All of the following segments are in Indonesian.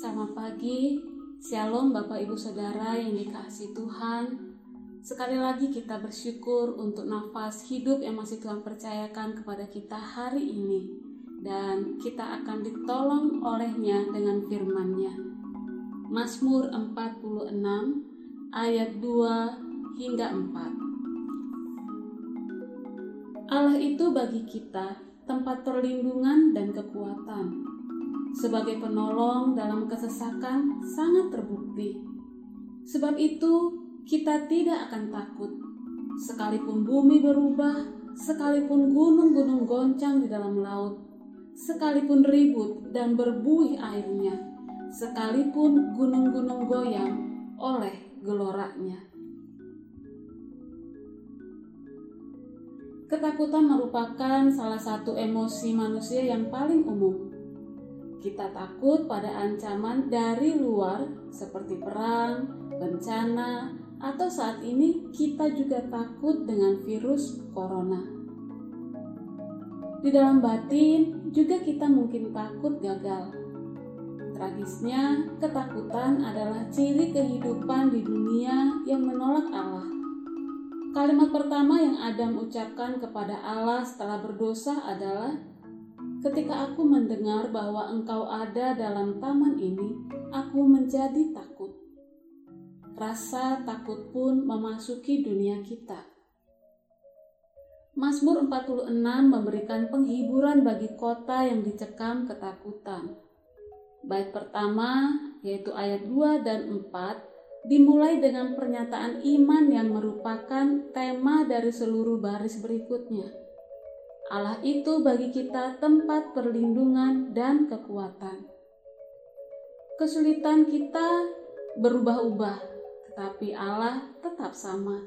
Selamat pagi, Shalom Bapak Ibu Saudara yang dikasih Tuhan. Sekali lagi kita bersyukur untuk nafas hidup yang masih Tuhan percayakan kepada kita hari ini. Dan kita akan ditolong olehnya dengan firman-Nya. Mazmur 46 ayat 2 hingga 4. Allah itu bagi kita tempat perlindungan dan kekuatan sebagai penolong dalam kesesakan sangat terbukti. Sebab itu, kita tidak akan takut, sekalipun bumi berubah, sekalipun gunung-gunung goncang di dalam laut, sekalipun ribut dan berbuih airnya, sekalipun gunung-gunung goyang oleh geloranya. Ketakutan merupakan salah satu emosi manusia yang paling umum kita takut pada ancaman dari luar seperti perang, bencana, atau saat ini kita juga takut dengan virus corona. Di dalam batin juga kita mungkin takut gagal. Tragisnya, ketakutan adalah ciri kehidupan di dunia yang menolak Allah. Kalimat pertama yang Adam ucapkan kepada Allah setelah berdosa adalah Ketika aku mendengar bahwa engkau ada dalam taman ini, aku menjadi takut. Rasa takut pun memasuki dunia kita. Mazmur 46 memberikan penghiburan bagi kota yang dicekam ketakutan. Bait pertama, yaitu ayat 2 dan 4, dimulai dengan pernyataan iman yang merupakan tema dari seluruh baris berikutnya Allah itu bagi kita tempat perlindungan dan kekuatan. Kesulitan kita berubah-ubah, tetapi Allah tetap sama.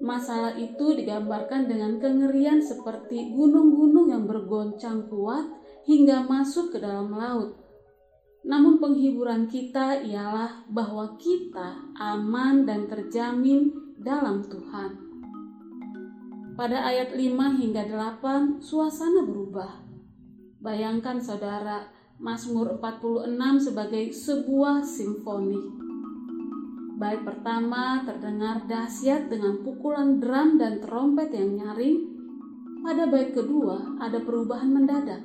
Masalah itu digambarkan dengan kengerian seperti gunung-gunung yang bergoncang kuat hingga masuk ke dalam laut. Namun penghiburan kita ialah bahwa kita aman dan terjamin dalam Tuhan. Pada ayat 5 hingga 8, suasana berubah. Bayangkan saudara, Mazmur 46 sebagai sebuah simfoni. Bait pertama terdengar dahsyat dengan pukulan drum dan trompet yang nyaring. Pada bait kedua ada perubahan mendadak.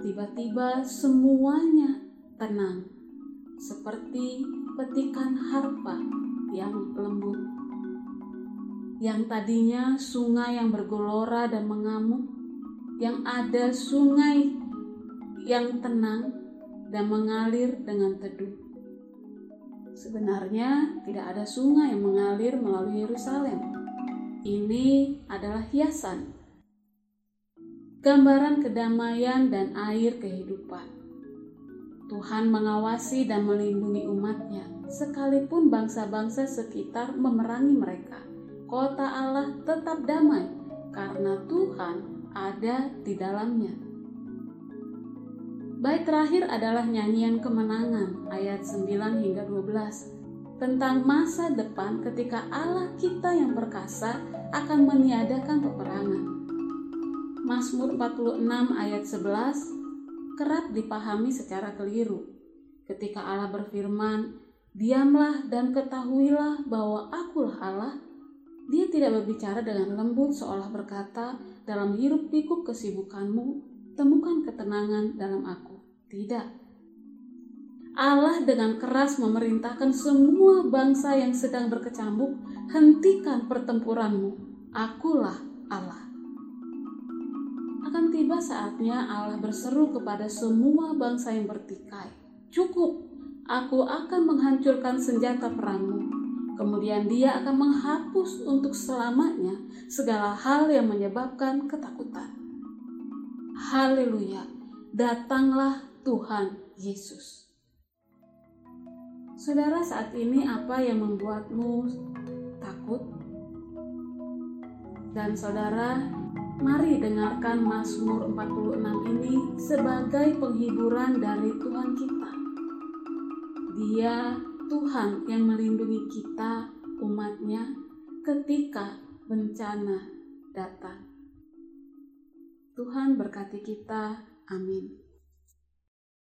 Tiba-tiba semuanya tenang, seperti petikan harpa yang lembut yang tadinya sungai yang bergelora dan mengamuk, yang ada sungai yang tenang dan mengalir dengan teduh. Sebenarnya tidak ada sungai yang mengalir melalui Yerusalem. Ini adalah hiasan, gambaran kedamaian dan air kehidupan. Tuhan mengawasi dan melindungi umatnya, sekalipun bangsa-bangsa sekitar memerangi mereka kota Allah tetap damai karena Tuhan ada di dalamnya. Bait terakhir adalah nyanyian kemenangan ayat 9 hingga 12 tentang masa depan ketika Allah kita yang perkasa akan meniadakan peperangan. Mazmur 46 ayat 11 kerap dipahami secara keliru. Ketika Allah berfirman, "Diamlah dan ketahuilah bahwa Akulah Allah," Dia tidak berbicara dengan lembut seolah berkata, dalam hiruk pikuk kesibukanmu, temukan ketenangan dalam aku. Tidak. Allah dengan keras memerintahkan semua bangsa yang sedang berkecambuk, hentikan pertempuranmu. Akulah Allah. Akan tiba saatnya Allah berseru kepada semua bangsa yang bertikai. Cukup, aku akan menghancurkan senjata perangmu Kemudian dia akan menghapus untuk selamanya segala hal yang menyebabkan ketakutan. Haleluya, datanglah Tuhan Yesus. Saudara, saat ini apa yang membuatmu takut? Dan saudara, mari dengarkan Mazmur 46 ini sebagai penghiburan dari Tuhan kita. Dia Tuhan yang melindungi kita, umatnya, ketika bencana datang. Tuhan berkati kita. Amin.